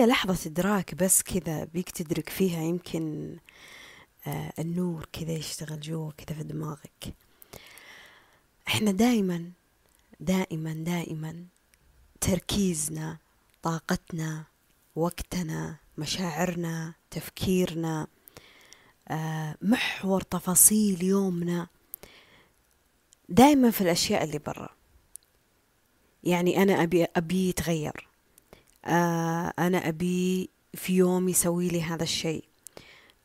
هي لحظة إدراك بس كذا بيك تدرك فيها يمكن آه النور كذا يشتغل جوا كذا في دماغك. إحنا دائما دائما دائما تركيزنا طاقتنا وقتنا مشاعرنا تفكيرنا آه محور تفاصيل يومنا دائما في الأشياء اللي برا. يعني أنا أبي أبي يتغير. آه أنا أبي في يوم يسوي لي هذا الشيء.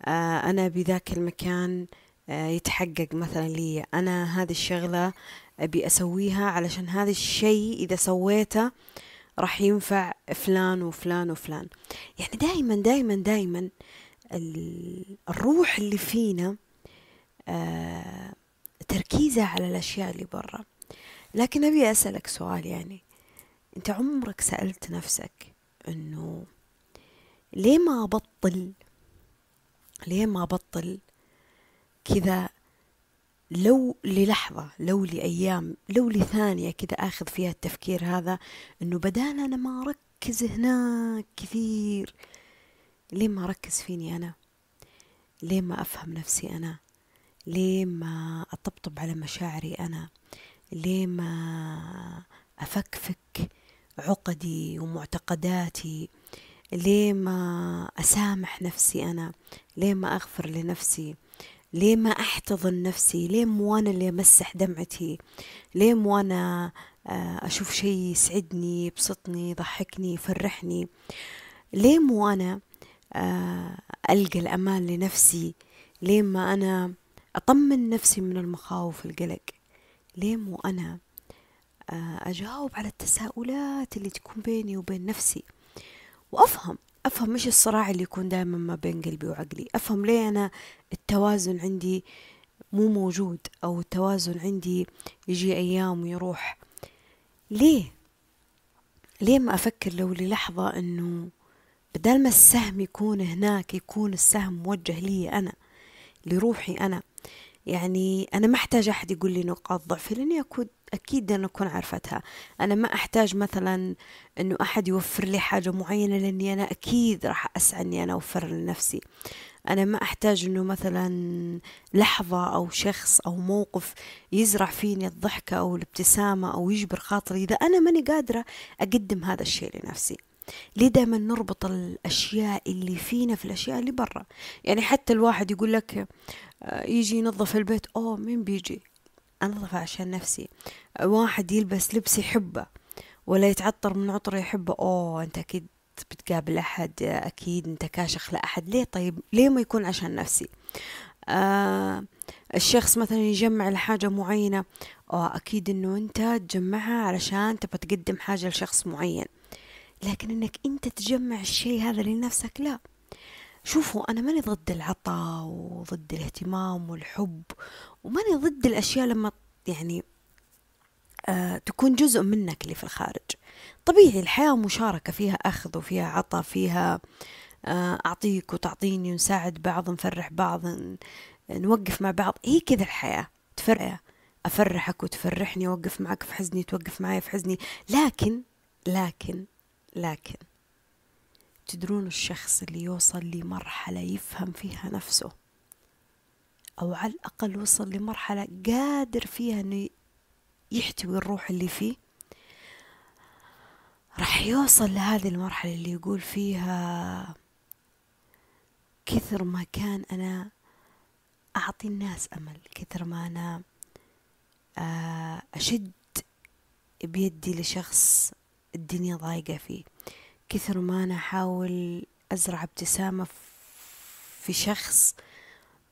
آه أنا بذاك المكان آه يتحقق مثلا لي. أنا هذه الشغلة أبي أسويها علشان هذا الشيء إذا سويته راح ينفع فلان وفلان وفلان. يعني دائما دائما دائما الروح اللي فينا آه تركيزها على الأشياء اللي برا. لكن أبي أسألك سؤال يعني. أنت عمرك سألت نفسك أنه ليه ما أبطل ليه ما أبطل كذا لو للحظة لو لأيام لو لثانية كذا آخذ فيها التفكير هذا أنه بدال أنا ما أركز هناك كثير ليه ما أركز فيني أنا؟ ليه ما أفهم نفسي أنا؟ ليه ما أطبطب على مشاعري أنا؟ ليه ما أفكفك؟ عقدي ومعتقداتي. ليه ما أسامح نفسي أنا؟ ليه ما أغفر لنفسي؟ ليه ما أحتضن نفسي؟ ليه مو أنا اللي أمسح دمعتي؟ ليه مو أنا آه، أشوف شيء يسعدني يبسطني يضحكني يفرحني؟ ليه مو أنا آه، ألقى الأمان لنفسي؟ ليه ما أنا أطمن نفسي من المخاوف القلق ليه مو أنا أجاوب على التساؤلات اللي تكون بيني وبين نفسي. وأفهم أفهم مش الصراع اللي يكون دائما ما بين قلبي وعقلي. أفهم ليه أنا التوازن عندي مو موجود أو التوازن عندي يجي أيام ويروح. ليه؟ ليه ما أفكر لو للحظة أنه بدل ما السهم يكون هناك يكون السهم موجه لي أنا لروحي أنا. يعني أنا ما أحتاج أحد يقول لي نقاط ضعفي لأني أكون أكيد أنا أكون عرفتها أنا ما أحتاج مثلا أنه أحد يوفر لي حاجة معينة لأني أنا أكيد راح أسعى أني أنا أوفر لنفسي. أنا ما أحتاج أنه مثلا لحظة أو شخص أو موقف يزرع فيني الضحكة أو الابتسامة أو يجبر خاطري إذا أنا ماني قادرة أقدم هذا الشيء لنفسي. ليه دائما نربط الأشياء اللي فينا في الأشياء اللي برا؟ يعني حتى الواحد يقول لك آه، يجي ينظف البيت أوه مين بيجي؟ أنظف عشان نفسي. واحد يلبس لبس يحبه ولا يتعطر من عطر يحبه. أوه أنت أكيد بتقابل أحد أكيد أنت كاشخ لأحد. ليه طيب؟ ليه ما يكون عشان نفسي؟ آه الشخص مثلا يجمع لحاجة معينة. أوه أكيد أنه أنت تجمعها علشان تبغى تقدم حاجة لشخص معين. لكن أنك أنت تجمع الشيء هذا لنفسك لا. شوفوا أنا ماني ضد العطاء وضد الاهتمام والحب وماني ضد الأشياء لما يعني آه تكون جزء منك اللي في الخارج. طبيعي الحياة مشاركة فيها أخذ وفيها عطاء فيها آه أعطيك وتعطيني ونساعد بعض نفرح بعض نوقف مع بعض. هي كذا الحياة تفرح أفرحك وتفرحني أوقف معك في حزني توقف معي في حزني. لكن لكن لكن تدرون الشخص اللي يوصل لمرحلة يفهم فيها نفسه. أو على الأقل وصل لمرحلة قادر فيها أنه يحتوي الروح اللي فيه. راح يوصل لهذه المرحلة اللي يقول فيها كثر ما كان أنا أعطي الناس أمل كثر ما أنا آه، أشد بيدي لشخص الدنيا ضايقة فيه. كثر ما أنا أحاول أزرع ابتسامة في شخص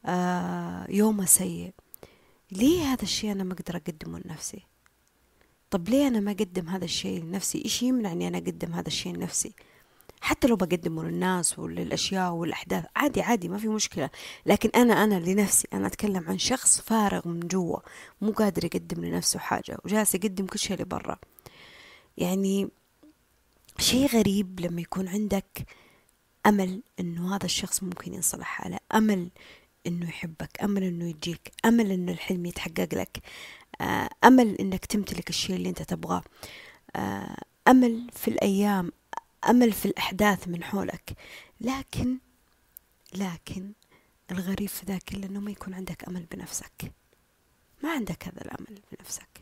آه يومه سيء. ليه هذا الشيء أنا ما أقدر أقدمه لنفسي؟ طب ليه أنا ما أقدم هذا الشيء لنفسي؟ إيش يمنعني أنا أقدم هذا الشيء لنفسي؟ حتى لو بقدمه للناس وللأشياء والأحداث عادي عادي ما في مشكلة. لكن أنا أنا لنفسي أنا أتكلم عن شخص فارغ من جوا مو قادر يقدم لنفسه حاجة وجالس يقدم كل شيء لبرا. يعني شيء غريب لما يكون عندك أمل إنه هذا الشخص ممكن ينصلح حاله أمل إنه يحبك أمل إنه يجيك أمل إنه الحلم يتحقق لك آه، أمل إنك تمتلك الشيء اللي أنت تبغاه آه، أمل في الأيام أمل في الأحداث من حولك. لكن لكن الغريب في ذا كله أنه ما يكون عندك أمل بنفسك. ما عندك هذا الأمل بنفسك.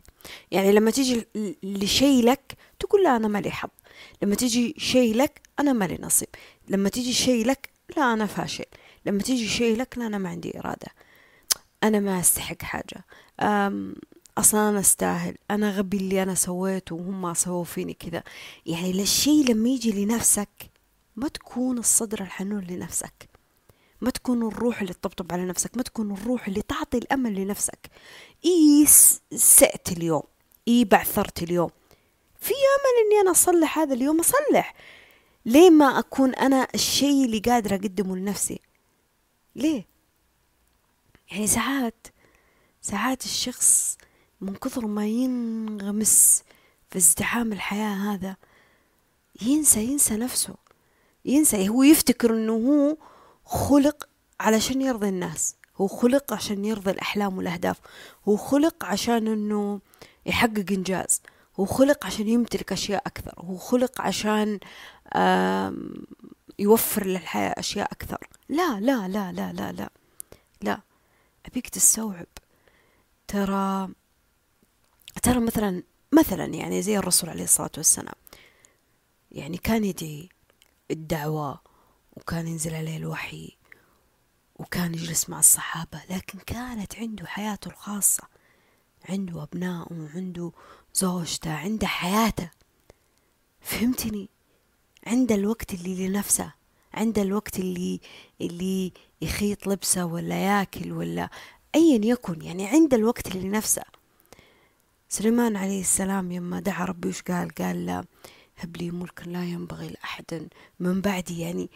يعني لما تيجي لشيء لك تقول لا أنا مالي حظ. لما تيجي شيء لك أنا مالي نصيب. لما تيجي شيء لك لا أنا فاشل. لما تيجي شيء لك لا أنا ما عندي إرادة. أنا ما أستحق حاجة. أصلا أنا أستاهل. أنا غبي اللي أنا سويته وهم سووا فيني كذا. يعني الشيء لما يجي لنفسك ما تكون الصدر الحنون لنفسك. ما تكون الروح اللي تطبطب على نفسك. ما تكون الروح اللي تعطي الأمل لنفسك. إي سأت اليوم إي بعثرت اليوم. في أمل إني أنا أصلح هذا اليوم؟ أصلح. ليه ما أكون أنا الشيء اللي قادرة أقدمه لنفسي؟ ليه؟ يعني ساعات ساعات الشخص من كثر ما ينغمس في ازدحام الحياة هذا ينسى ينسى نفسه. ينسى هو يفتكر إنه هو خلق علشان يرضي الناس. هو خلق عشان يرضي الأحلام والأهداف. هو خلق عشان أنه يحقق إنجاز. هو خلق عشان يمتلك أشياء أكثر. هو خلق عشان يوفر للحياة أشياء أكثر. لا لا لا لا لا لا لا. أبيك تستوعب. ترى ترى مثلا مثلا يعني زي الرسول عليه الصلاة والسلام. يعني كان يدعي الدعوة وكان ينزل عليه الوحي. وكان يجلس مع الصحابة لكن كانت عنده حياته الخاصة عنده أبناء وعنده زوجته عنده حياته. فهمتني؟ عنده الوقت اللي لنفسه عنده الوقت اللي اللي يخيط لبسه ولا ياكل ولا أيا يكن يعني عنده الوقت اللي لنفسه. سليمان عليه السلام يما دعا ربي وش قال؟ قال هب لي ملكا لا ينبغي لأحد من بعدي. يعني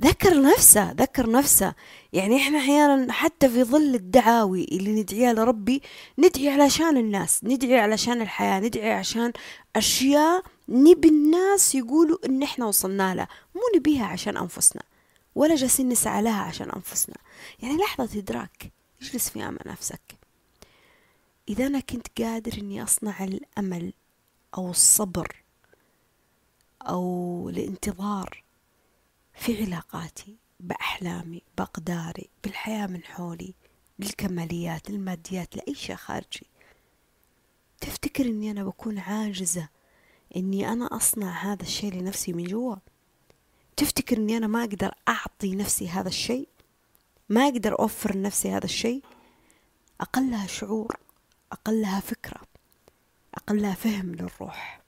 ذكر نفسه ذكر نفسه. يعني إحنا أحيانا حتى في ظل الدعاوي اللي ندعيها لربي ندعي علشان الناس ندعي علشان الحياة ندعي عشان أشياء نبي الناس يقولوا إن إحنا وصلنا لها مو نبيها عشان أنفسنا ولا جالسين نسعى لها عشان أنفسنا. يعني لحظة إدراك اجلس في أمان نفسك. إذا أنا كنت قادر إني أصنع الأمل أو الصبر أو الانتظار في علاقاتي بأحلامي بأقداري بالحياة من حولي بالكماليات الماديات لأي شيء خارجي. تفتكر أني أنا بكون عاجزة أني أنا أصنع هذا الشيء لنفسي من جوا؟ تفتكر أني أنا ما أقدر أعطي نفسي هذا الشيء؟ ما أقدر أوفر لنفسي هذا الشيء؟ أقلها شعور أقلها فكرة أقلها فهم للروح.